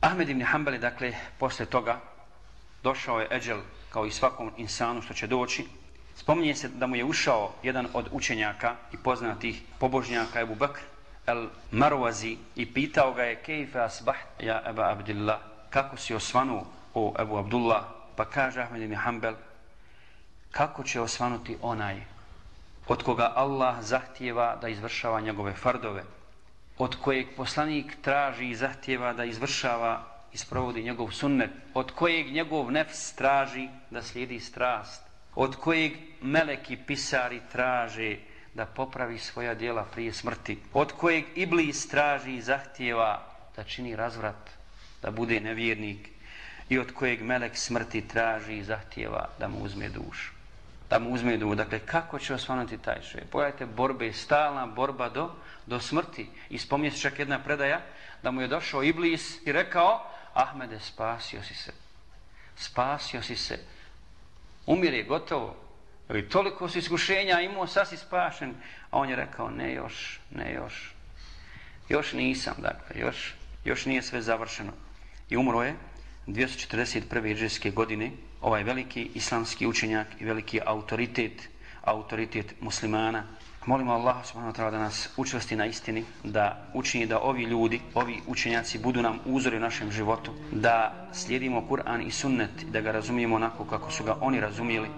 Ahmed ibn Hanbali, dakle, posle toga došao je Eđel kao i svakom insanu što će doći. Spominje se da mu je ušao jedan od učenjaka i poznatih pobožnjaka Ebu Bakr, El Marwazi, i pitao ga je kejfe asbah, ja Ebu Abdillah, kako si osvanuo o Ebu Abdullah, pa kaže Ahmed ibn Hanbal, kako će osvanuti onaj od koga Allah zahtijeva da izvršava njegove fardove, od kojeg poslanik traži i zahtjeva da izvršava i sprovodi njegov sunnet, od kojeg njegov nefs traži da slijedi strast, od kojeg meleki pisari traže da popravi svoja dijela prije smrti, od kojeg iblis traži i zahtjeva da čini razvrat, da bude nevjernik i od kojeg melek smrti traži i zahtjeva da mu uzme dušu da mu uzme duhu. Dakle, kako će osvanuti taj čovjek? Pogledajte, borbe, stalna borba do, do smrti. I spomnije se čak jedna predaja da mu je došao Iblis i rekao Ahmede, spasio si se. Spasio si se. Umire, gotovo. I toliko si iskušenja imao, sad si spašen. A on je rekao, ne još, ne još. Još nisam, dakle, još, još nije sve završeno. I umro je 241. iđeske godine ovaj veliki islamski učenjak i veliki autoritet, autoritet muslimana. Molimo Allah subhanahu wa ta'ala da nas učvrsti na istini, da učini da ovi ljudi, ovi učenjaci budu nam uzori u našem životu, da slijedimo Kur'an i sunnet, da ga razumijemo onako kako su ga oni razumijeli,